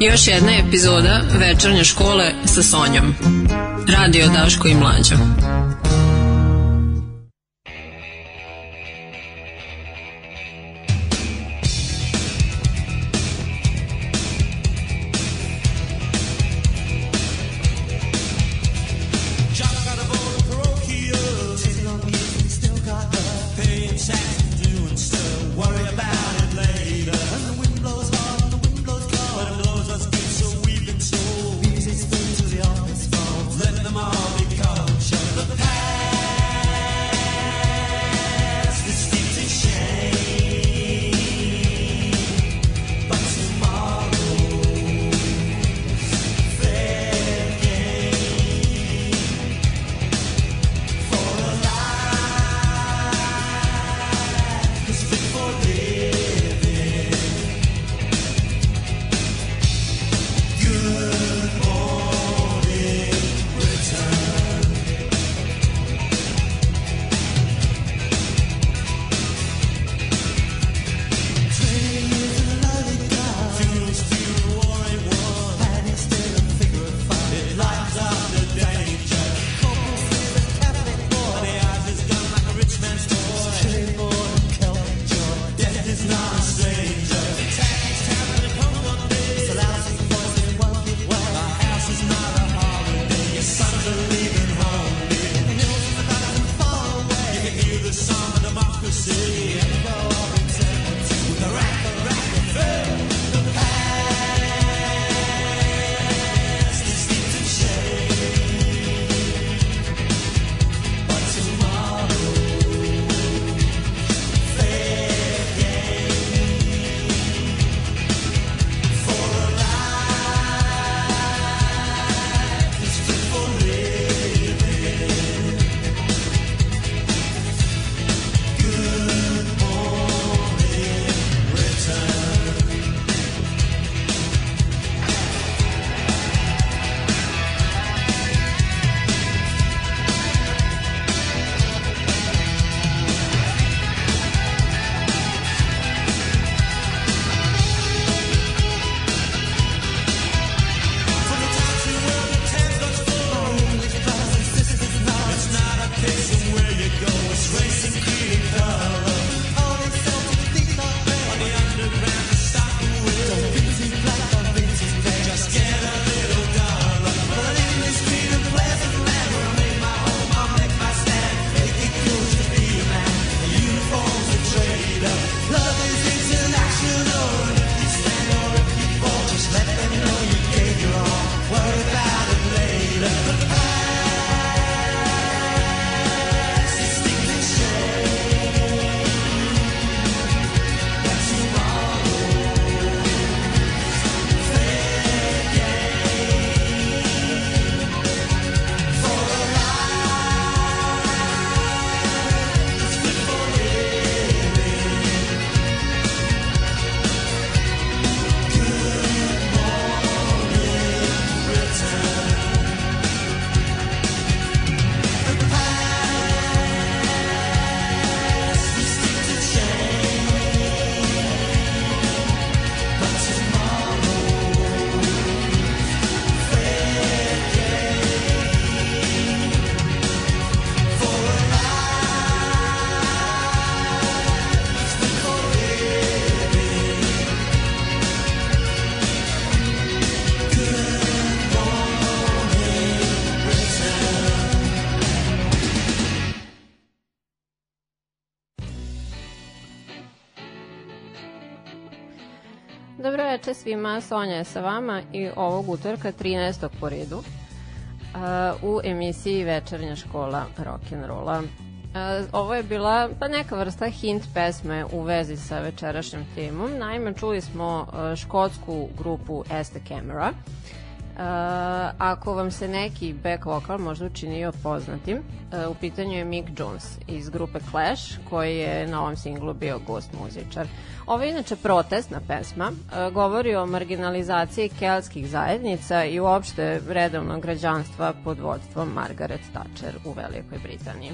Još jedna epizoda večernje škole sa Sonjom. Radio Daško i Mlađa. Večer svima, Sonja je sa vama i ovog utorka 13. po redu uh, u emisiji Večernja škola rock'n'rolla. Uh, ovo je bila pa neka vrsta hint pesme u vezi sa večerašnjom temom. Naime, čuli smo uh, škotsku grupu As the Camera. Uh, ako vam se neki back vokal možda učinio poznatim, uh, u pitanju je Mick Jones iz grupe Clash, koji je na ovom singlu bio gost muzičar. Ovo je inače protestna pesma, uh, govori o marginalizaciji keltskih zajednica i uopšte redovnog građanstva pod vodstvom Margaret Thatcher u Velikoj Britaniji.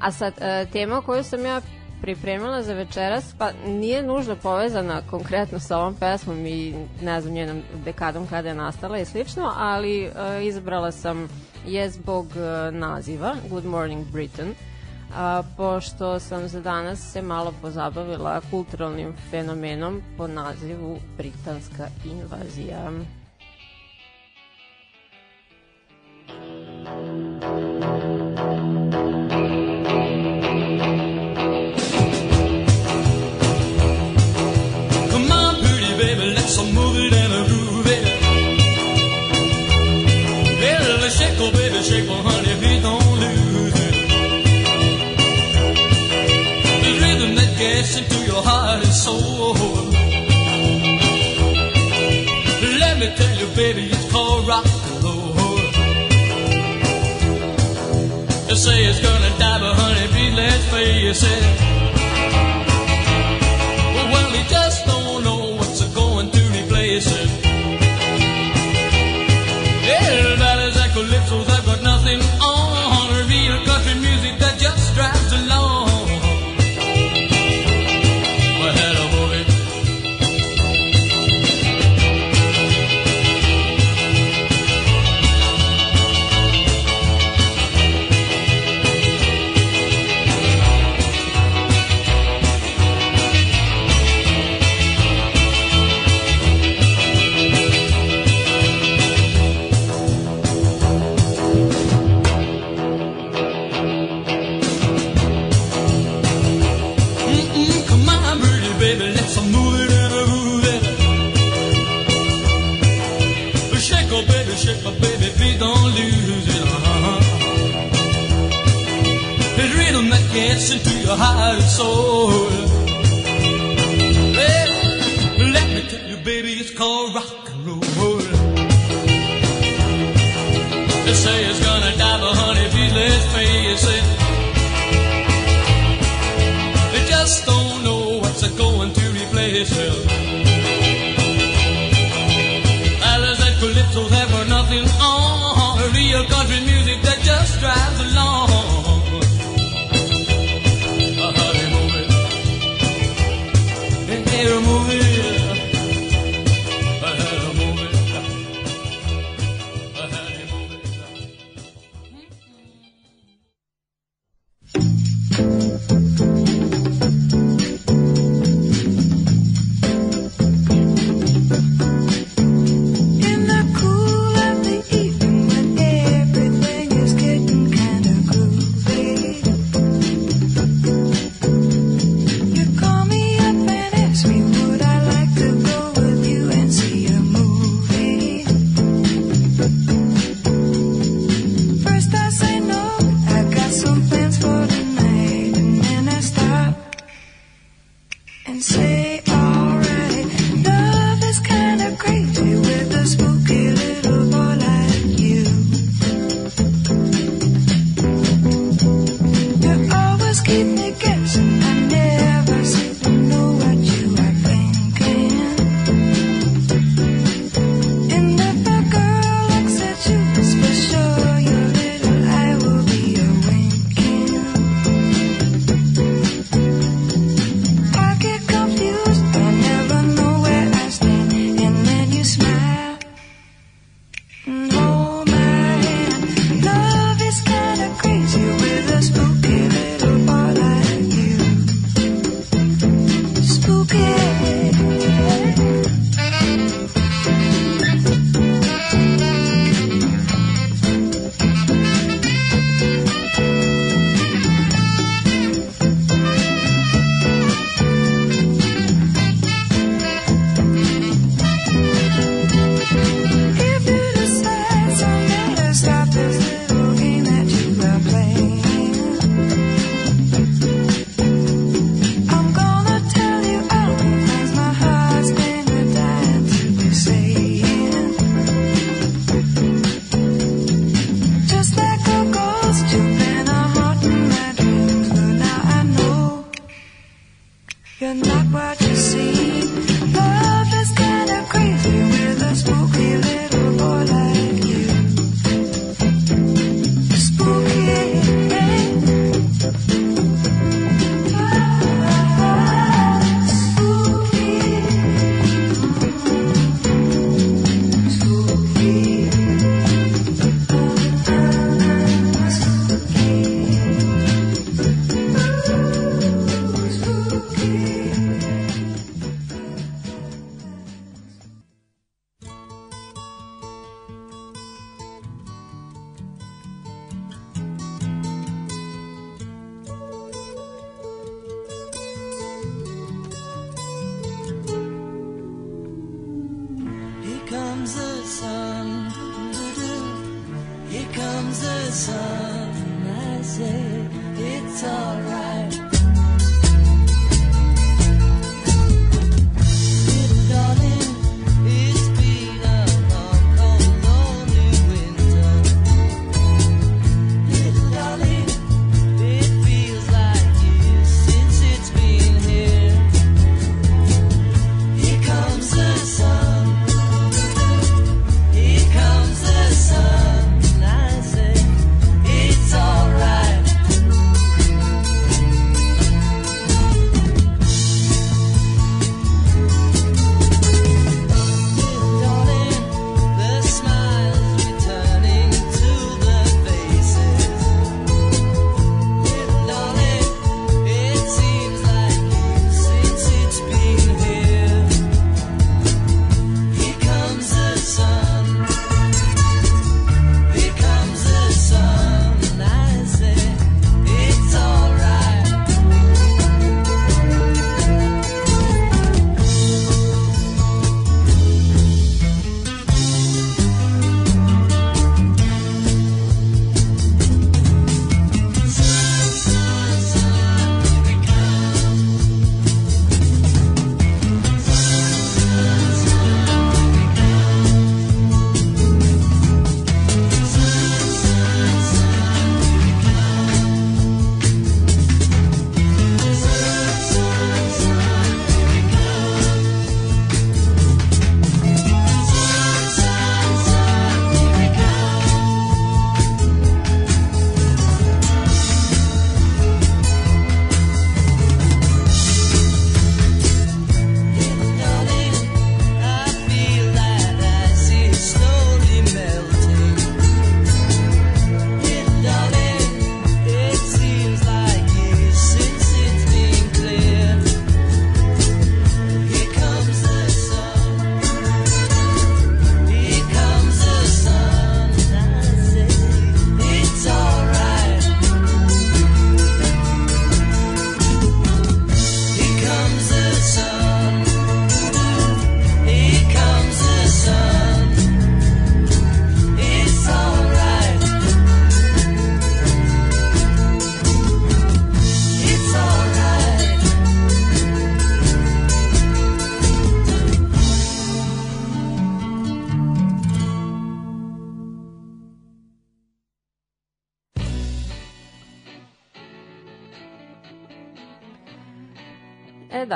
A sad, uh, tema koju sam ja pripremila za večeras, pa nije nužno povezana konkretno sa ovom pesmom i ne znam njenom dekadom kada je nastala i slično, ali uh, izabrala sam je zbog naziva Good Morning Britain, a, pošto sam za danas se malo pozabavila kulturalnim fenomenom po nazivu Britanska invazija. shake, oh shake, oh honey, your heart and soul. Let me tell you, baby, it's called rock and roll. They say it's gonna die, but honey, please let's face it.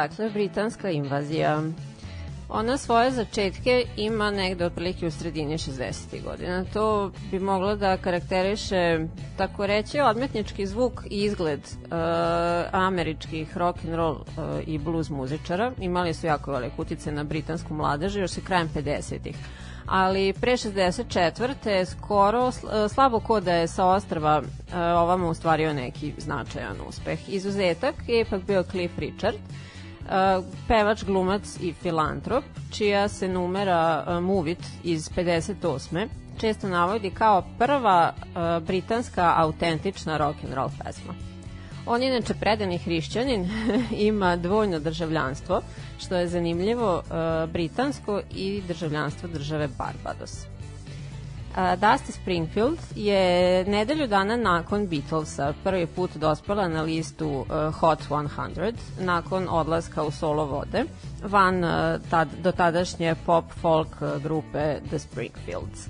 Dakle, britanska invazija. Ona svoje začetke ima negde otprilike u sredini 60. godina. To bi moglo da karakteriše, tako reći, odmetnički zvuk i izgled uh, američkih rock and roll uh, i blues muzičara. Imali su jako velike utice na britansku mladež još i krajem 50-ih ali pre 64. skoro sl- slabo ko da je sa ostrava uh, ovamo ustvario neki značajan uspeh. Izuzetak je ipak bio Cliff Richard, pevač, glumac i filantrop, čija se numera uh, Move It iz 58. često navodi kao prva uh, britanska autentična rock and roll pesma. On je inače predani hrišćanin, ima dvojno državljanstvo, što je zanimljivo, uh, britansko i državljanstvo države Barbados. Dusty Springfield je nedelju dana nakon Beatlesa prvi put dospela na listu uh, Hot 100 nakon odlaska u solo vode van uh, tad, do tadašnje pop folk grupe The Springfields.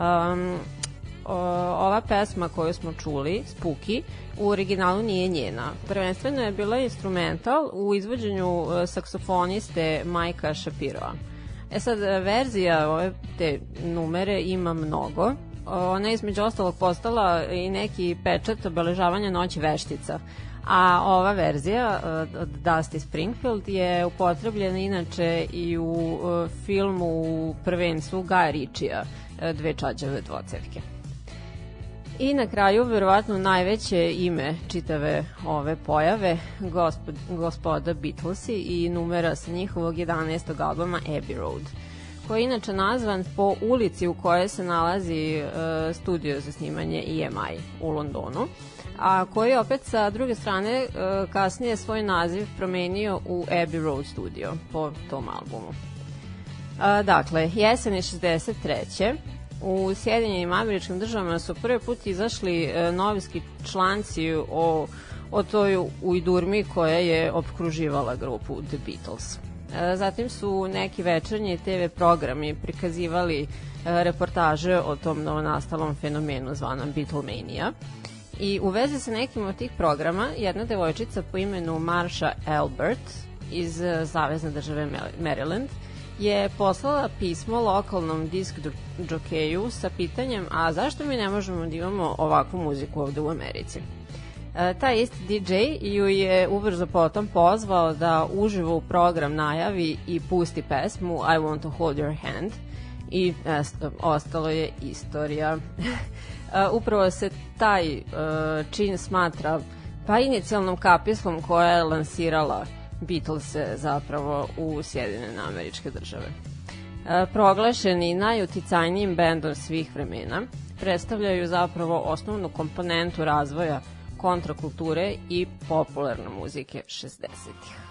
Um, o, ova pesma koju smo čuli, Spooky, u originalu nije njena. Prvenstveno je bila instrumental u izvođenju e, saksofoniste Majka Shapiroa. E sad, e, verzija ove te numere ima mnogo. Ona je između ostalog postala i neki pečat obeležavanja noći veštica. A ova verzija e, od Dusty Springfield je upotrebljena inače i u e, filmu u prvenstvu Gaja Ričija, Dve čađave dvocevke. I na kraju, verovatno najveće ime čitave ove pojave, gospod, gospoda Beatlesi i numera sa njihovog 11. albuma Abbey Road, koji je inače nazvan po ulici u kojoj se nalazi uh, studio za snimanje EMI u Londonu, a koji je opet sa druge strane uh, kasnije svoj naziv promenio u Abbey Road studio po tom albumu. A, dakle, jeseni 63. U Sjedinjenim američkim državama su prvi put izašli e, novinski članci o, o toj ujdurmi koja je opkruživala grupu The Beatles. E, zatim su neki večernji TV programi prikazivali e, reportaže o tom novonastalom fenomenu zvanom Beatlemania. I u vezi sa nekim od tih programa, jedna devojčica po imenu Marsha Albert iz e, Savezne države Maryland je poslala pismo lokalnom disk džokeju sa pitanjem a zašto mi ne možemo da imamo ovakvu muziku ovde u Americi? E, taj isti DJ ju je ubrzo potom pozvao da uživo u program najavi i pusti pesmu I Want to Hold Your Hand i esto, ostalo je istorija. e, upravo se taj e, čin smatra pa inicijalnom kapislom koja je lansirala Beatles zapravo u Sjedinjene američke države. E, proglašeni najuticajnijim bendom svih vremena, predstavljaju zapravo osnovnu komponentu razvoja kontrakulture i popularne muzike 60-ih.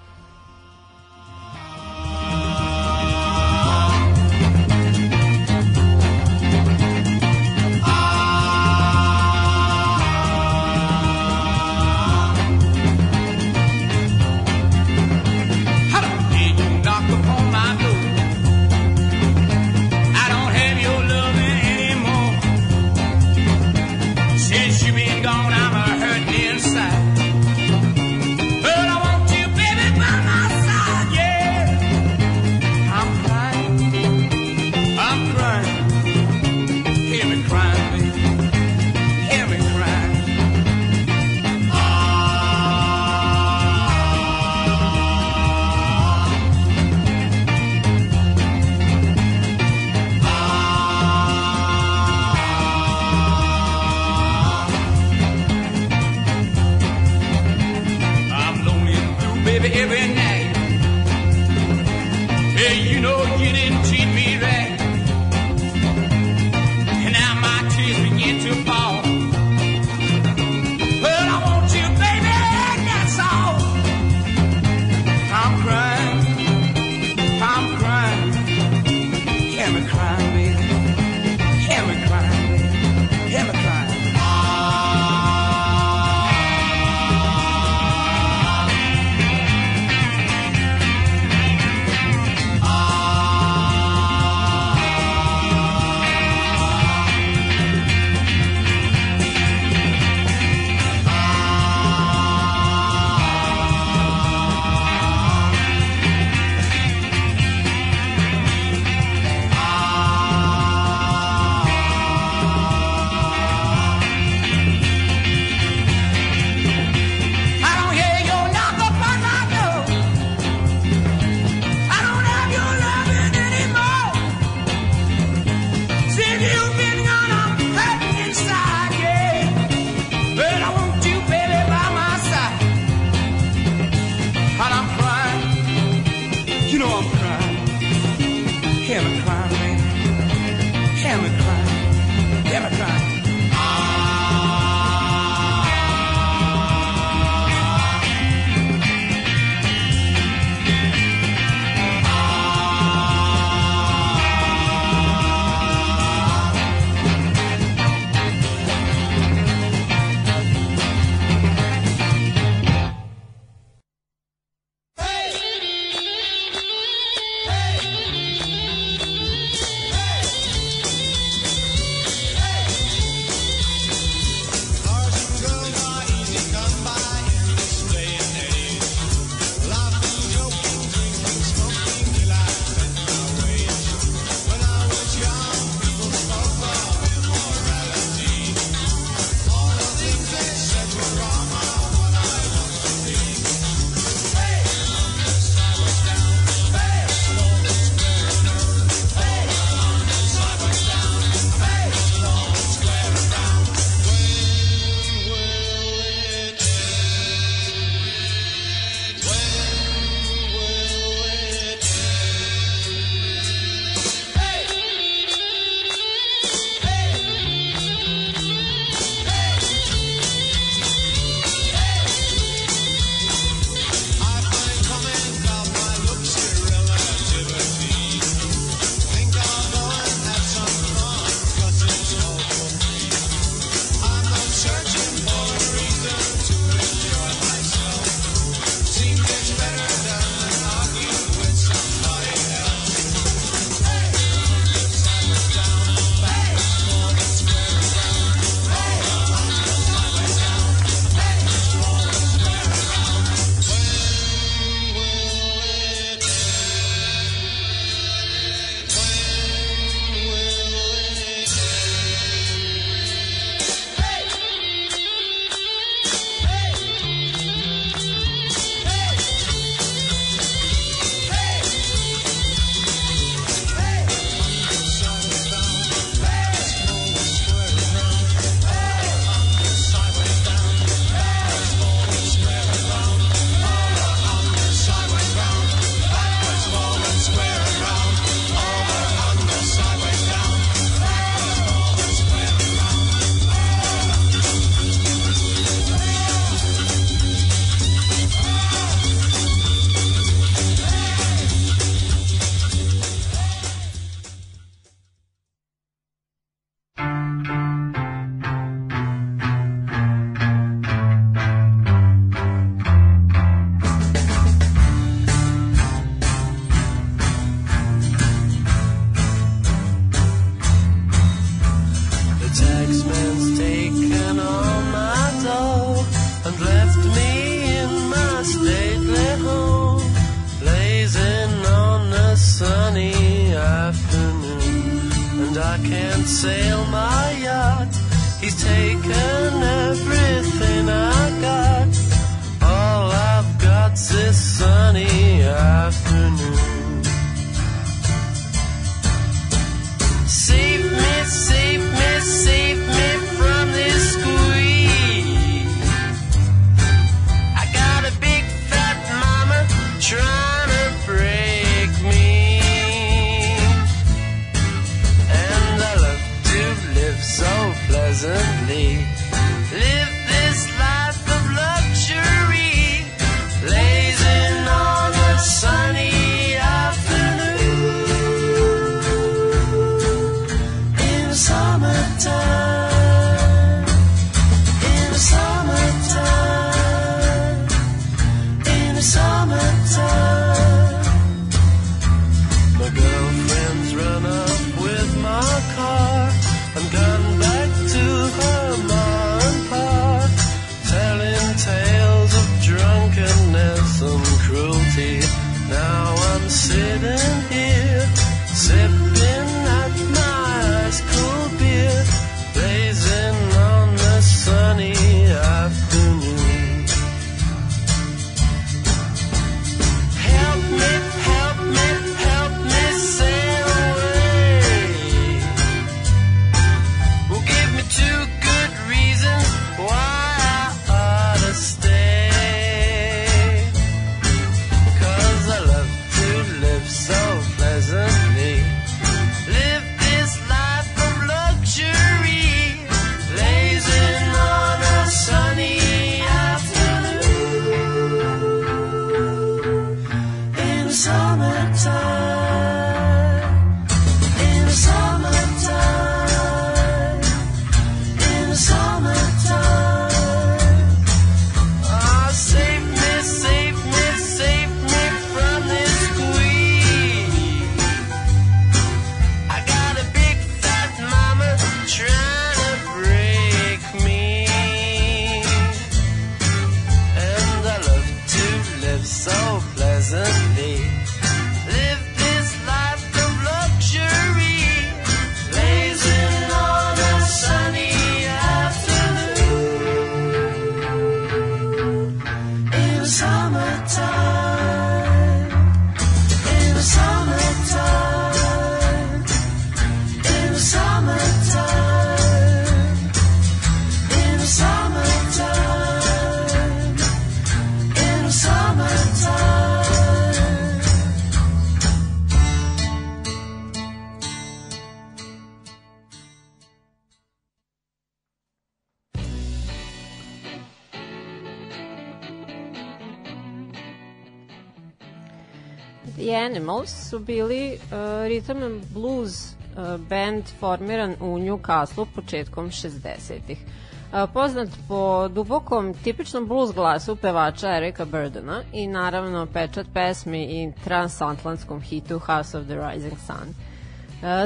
Su bili uh, rhythm and blues uh, band formiran u Newcastle početkom 60-ih. Uh, poznat po dubokom, tipičnom blues glasu pevača Erika Burdona i naravno pečat pesmi i transatlantskom hitu House of the Rising Sun.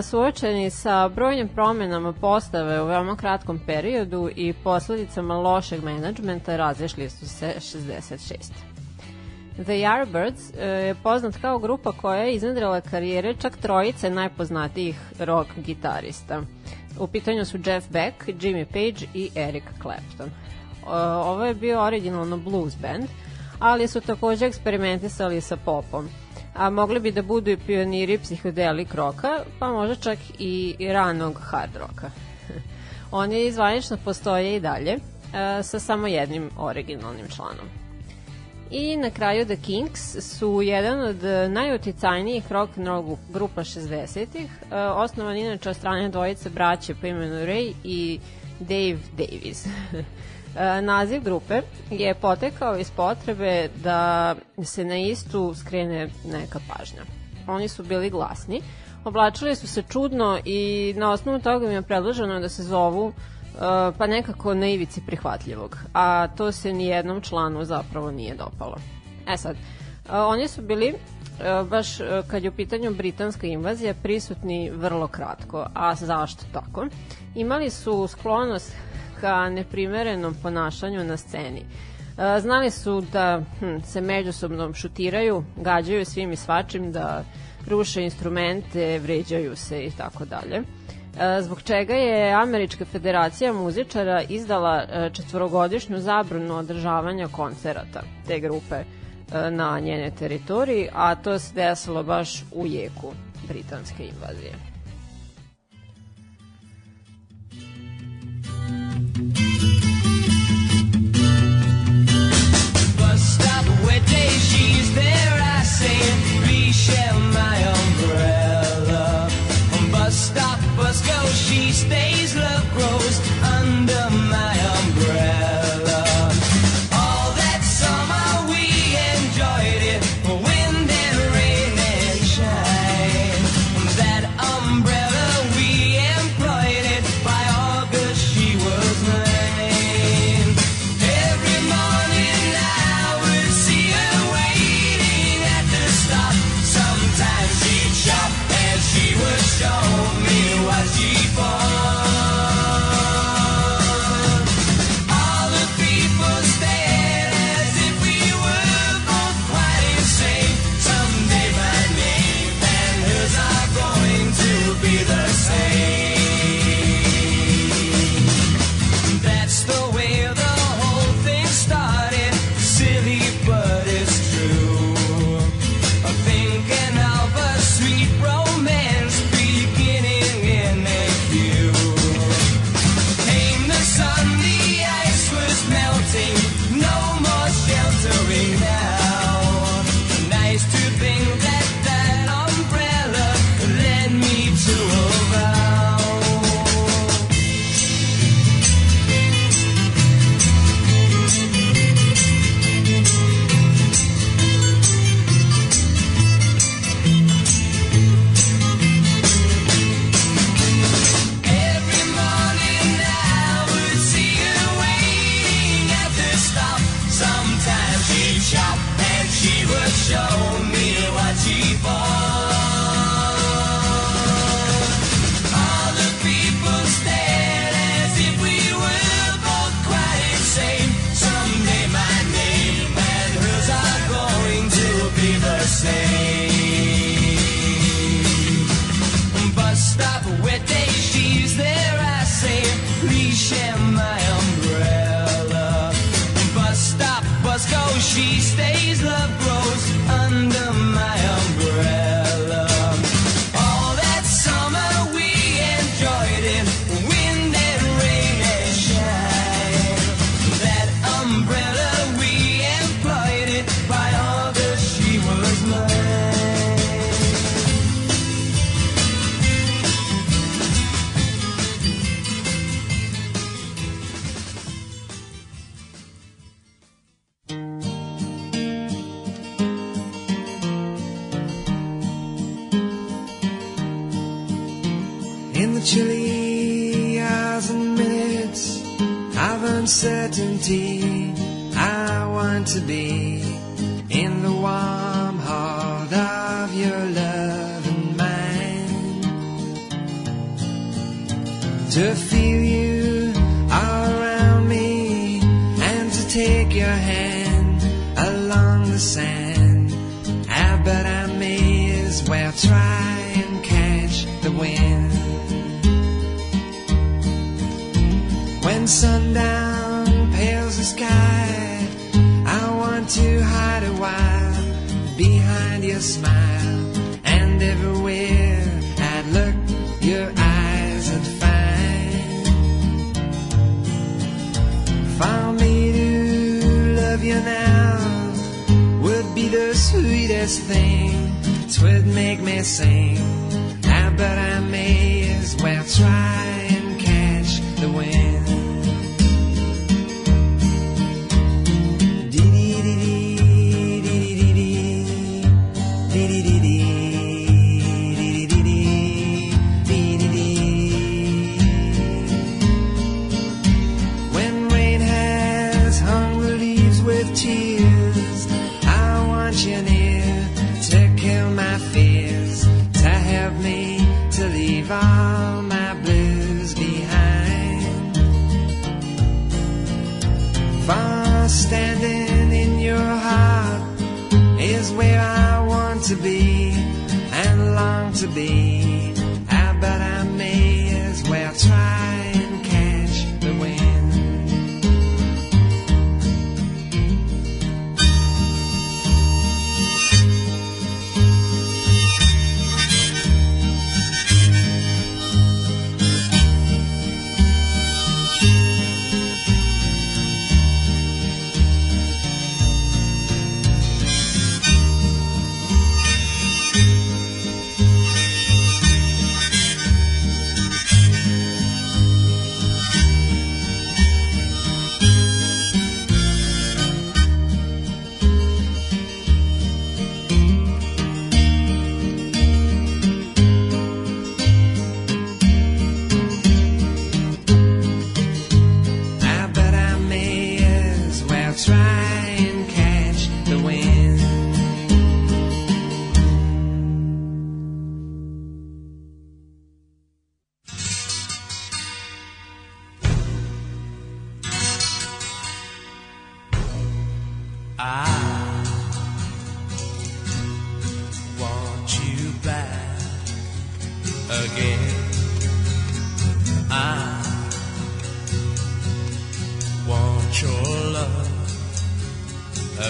Suočeni sa brojnim promenama postave u veoma kratkom periodu i posledicama lošeg menadžmenta razišli su se 66. The Yardbirds e, je poznat kao grupa koja je iznedrila karijere čak trojice najpoznatijih rock gitarista. U pitanju su Jeff Beck, Jimmy Page i Eric Clapton. E, Ovo je bio originalno blues band, ali su takođe eksperimentisali sa popom. A mogli bi da budu i pioniri psihodelik roka, pa možda čak i ranog hard roka. Oni zvanično postoje i dalje, e, sa samo jednim originalnim članom. I na kraju The Kinks su jedan od e, najuticajnijih rock and roll grupa 60-ih, e, osnovan inače od strane dvojice braće po imenu Ray i Dave Davies. E, Naziv grupe je potekao iz potrebe da se na istu skrene neka pažnja. Oni su bili glasni, oblačili su se čudno i na osnovu toga mi je predloženo da se zovu pa nekako na ivici prihvatljivog, a to se ni jednom članu zapravo nije dopalo. E sad, uh, oni su bili uh, baš kad je u pitanju britanska invazija prisutni vrlo kratko. A zašto tako? Imali su sklonost ka neprimerenom ponašanju na sceni. Znali su da hm, se međusobno šutiraju, gađaju svim i svačim, da ruše instrumente, vređaju se i tako dalje. E, zbog čega je Američka federacija muzičara izdala e, četvorogodišnju zabranu održavanja koncerata te grupe e, na njene teritoriji, a to se desilo baš u jeku britanske invazije.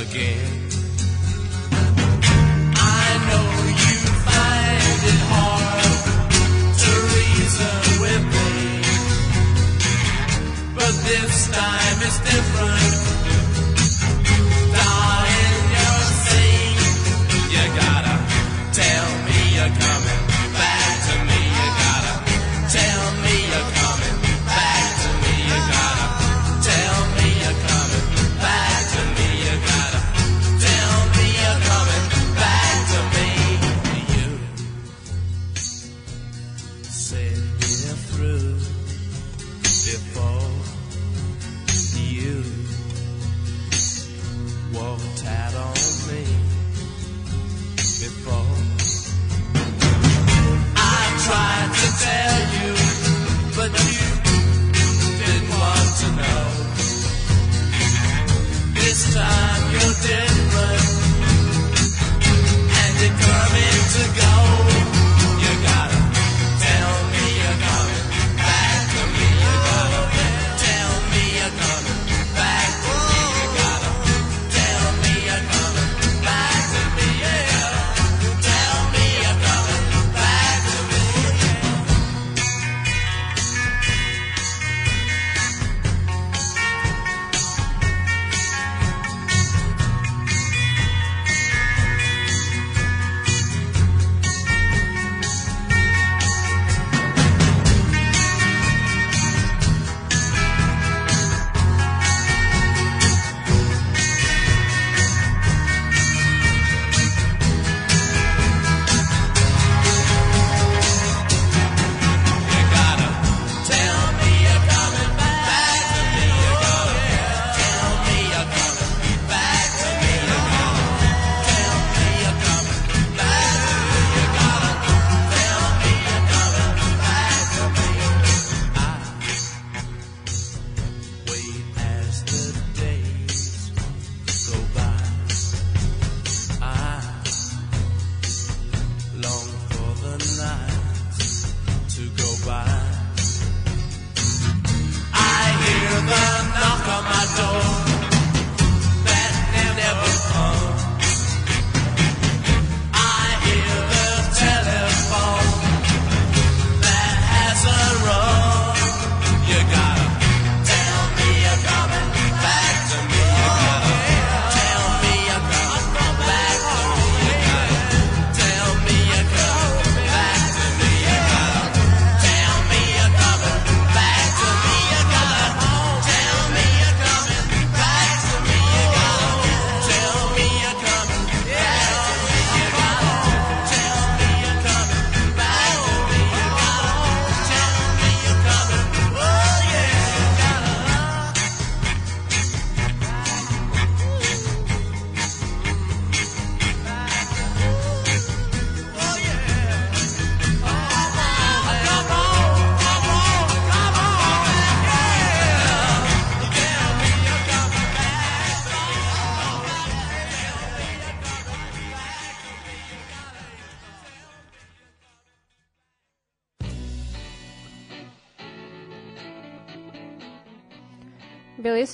again. I know you find it hard to reason with me, but this time it's different.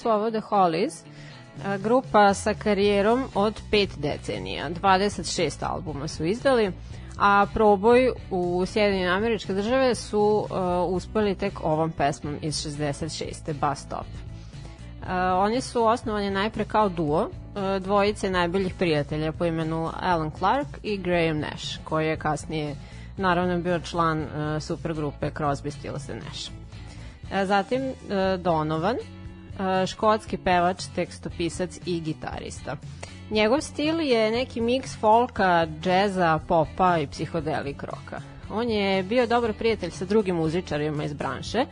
ovo The Hollies, e, grupa sa karijerom od pet decenija. 26 albuma su izdali, a proboj u Sjedinjene američke države su uh, uspeli tek ovom pesmom iz 66. Bus Stop. Uh, oni su osnovani najpre kao duo, uh, dvojice najboljih prijatelja po imenu Alan Clark i Graham Nash, koji je kasnije naravno bio član uh, supergrupe Crosby, Stills and Nash. Uh, zatim uh, Donovan, škotski pevač, tekstopisac i gitarista. Njegov stil je neki miks folka, džeza, popa i psihodelik roka. On je bio dobar prijatelj sa drugim muzičarima iz branše,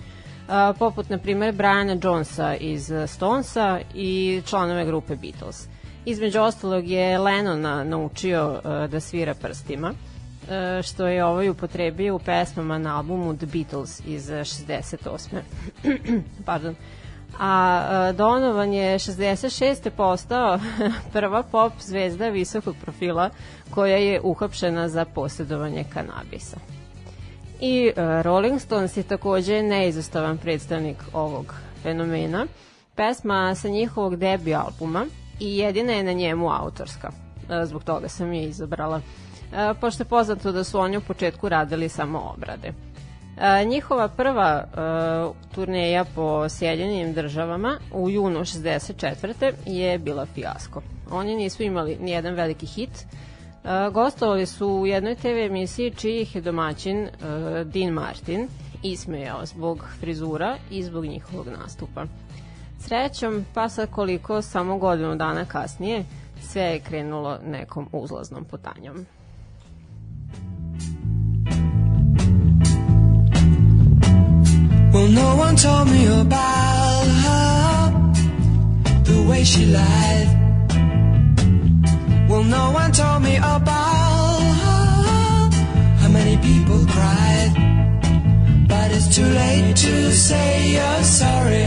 poput, na primer, Briana Jonesa iz Stonesa i članove grupe Beatles. Između ostalog je Lenona naučio da svira prstima, što je ovaj upotrebio u pesmama na albumu The Beatles iz 68. Pardon a Donovan je 66. postao prva pop zvezda visokog profila koja je uhapšena za posjedovanje kanabisa. I e, Rolling Stones je takođe neizostavan predstavnik ovog fenomena. Pesma sa njihovog debi albuma i jedina je na njemu autorska. E, zbog toga sam je izabrala. E, pošto je poznato da su oni u početku radili samo obrade. Njihova prva uh, turneja po Sjedinjenim državama u junu 64. je bila fijasko. Oni nisu imali nijedan veliki hit. Uh, gostovali su u jednoj TV emisiji čijih je domaćin uh, Dean Martin ismejao zbog frizura i zbog njihovog nastupa. Srećom, pa sad koliko samo godinu dana kasnije, sve je krenulo nekom uzlaznom putanjom. Well, no one told me about her, the way she lied. Well, no one told me about her, how many people cried. But it's too late to say you're sorry.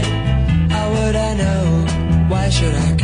How would I know? Why should I?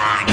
rock.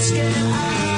just get.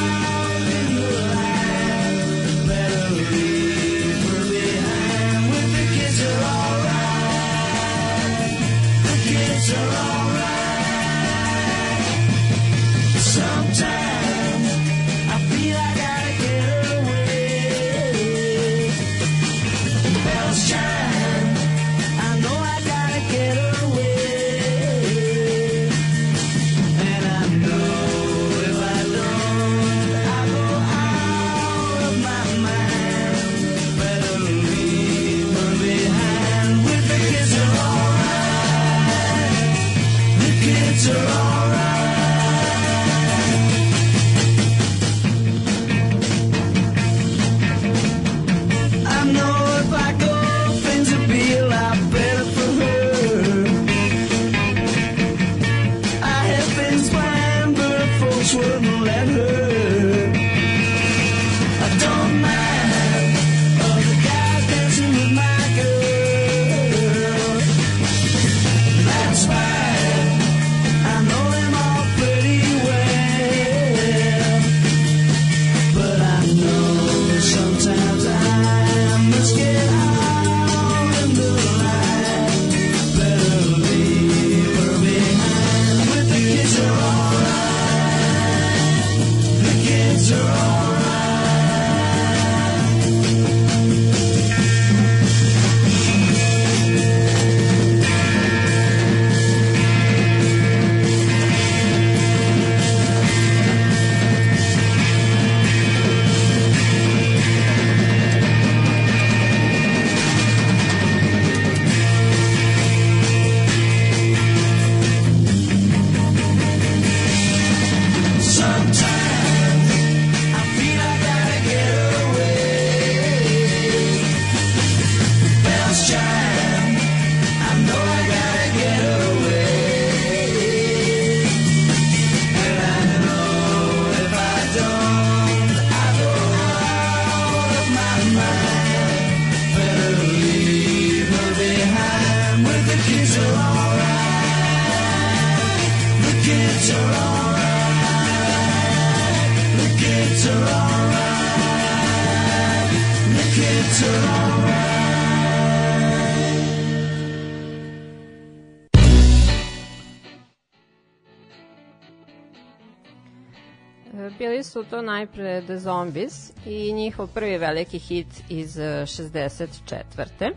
To najpre The Zombies i njihov prvi veliki hit iz e, 64.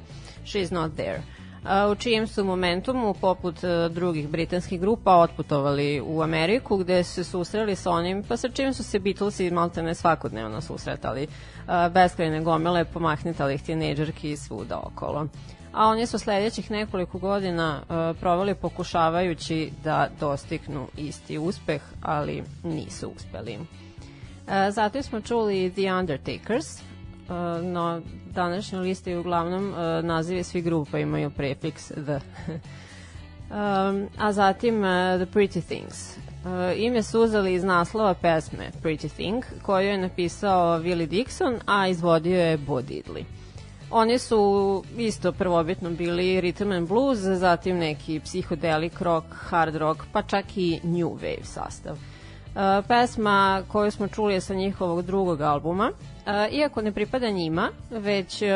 She's Not There u čijem su momentumu, poput e, drugih britanskih grupa, otputovali u Ameriku, gde su se susreli sa onim, pa sa čim su se Beatlesi maltene svakodnevno susretali. A, Beskrajne gomile pomahnitalih tinejdžerki svuda okolo. A oni su sledećih nekoliko godina provali pokušavajući da dostignu isti uspeh, ali nisu uspeli. Uh, zato smo čuli The Undertakers, uh, no današnjoj listi uglavnom uh, nazive svih grupa imaju prefiks the. um, a zatim uh, The Pretty Things. Uh, ime su uzeli iz naslova pesme Pretty Thing, koju je napisao Willie Dixon, a izvodio je Bo Diddley. Oni su isto prvobitno bili rhythm and blues, zatim neki psihodelik rock, hard rock, pa čak i new wave sastav. Uh, pesma koju smo čuli je sa njihovog drugog albuma, uh, iako ne pripada njima, već uh,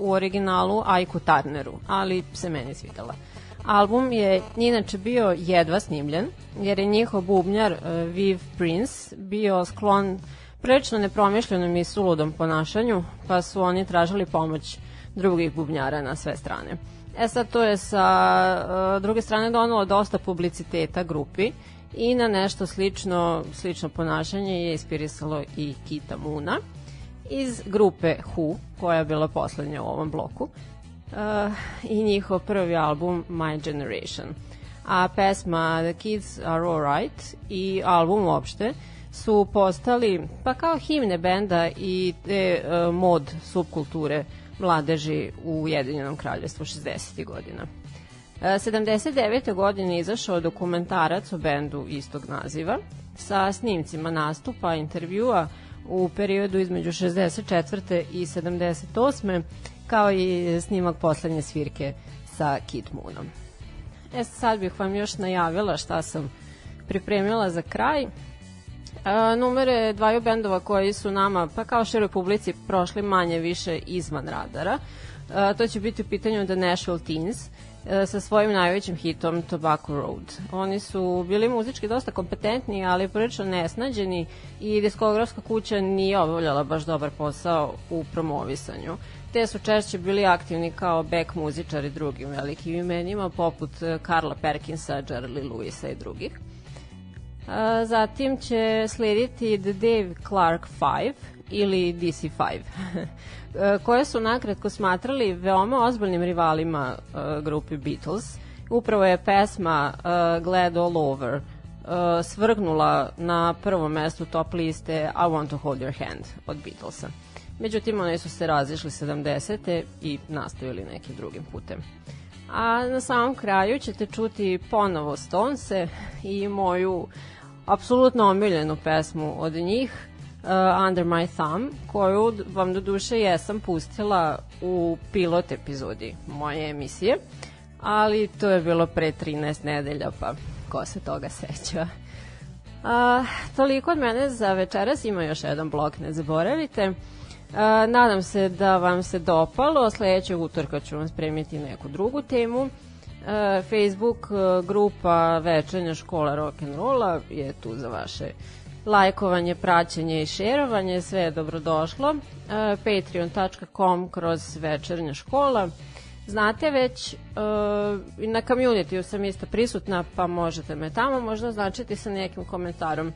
u originalu Aiku Turneru, ali se meni svidela. Album je inače bio jedva snimljen, jer je njihov bubnjar Viv Prince bio sklon prilično nepromišljenom i suludom ponašanju, pa su oni tražili pomoć drugih bubnjara na sve strane. E sad to je sa druge strane donalo dosta publiciteta grupi i na nešto slično, slično ponašanje je inspirisalo i Kita Muna iz grupe Who, koja je bila poslednja u ovom bloku, uh, i njihov prvi album My Generation. A pesma The Kids Are Alright i album uopšte su postali pa kao himne benda i te uh, mod subkulture mladeži u Ujedinjenom kraljevstvu 60. godina. E, 79. godine izašao dokumentarac o bendu istog naziva sa snimcima nastupa, intervjua u periodu između 64. i 78. kao i snimak poslednje svirke sa Kid Moonom. E sad bih vam još najavila šta sam pripremila za kraj. E, numere dvaju bendova koji su nama, pa kao široj publici, prošli manje više izvan radara. E, to će biti u pitanju The Nashville Teens sa svojim najvećim hitom Tobacco Road. Oni su bili muzički dosta kompetentni, ali prilično nesnađeni i diskografska kuća nije obavljala baš dobar posao u promovisanju. Te su češće bili aktivni kao back muzičari drugim velikim imenima, poput e, Karla Perkinsa, Jerry Lewisa i drugih. A, zatim će slediti The Dave Clark 5 ili DC5 e, koje su nakratko smatrali veoma ozbiljnim rivalima uh, grupi Beatles. Upravo je pesma uh, Glad All Over svrgnula na prvom mestu top liste I Want to Hold Your Hand od Beatlesa. Međutim, oni su se razišli 70. i nastavili nekim drugim putem. A na samom kraju ćete čuti ponovo Stonese i moju apsolutno omiljenu pesmu od njih, uh, Under My Thumb, koju vam do duše jesam pustila u pilot epizodi moje emisije, ali to je bilo pre 13 nedelja, pa ko se toga seća. A, toliko od mene za večeras, ima još jedan blok, ne zaboravite. A, nadam se da vam se dopalo, sledećeg utorka ću vam spremiti neku drugu temu. E, Facebook e, grupa Večernja škola rock'n'rolla je tu za vaše lajkovanje, praćenje i šerovanje, sve je dobrodošlo. E, Patreon.com kroz Večernja škola. Znate već, i na community sam isto prisutna, pa možete me tamo možda označiti sa nekim komentarom.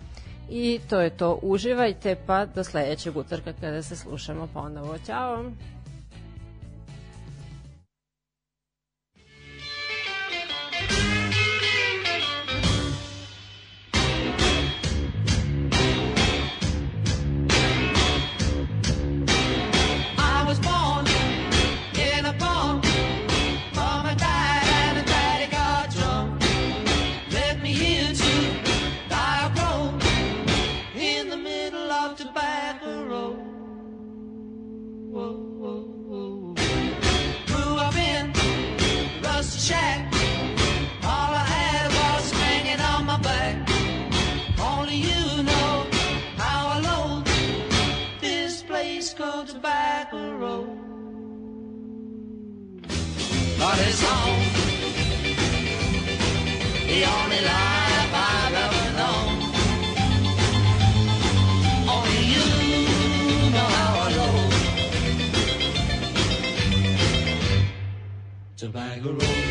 I to je to, uživajte, pa do sledećeg utorka kada se slušamo ponovo. Ćao! But it's home, the only life I've ever known. Only you know how alone Tobacco Road.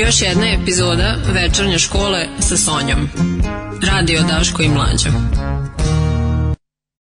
Još jedna epizoda večernje škole sa Sonjom. Radio Daško i Mlađa.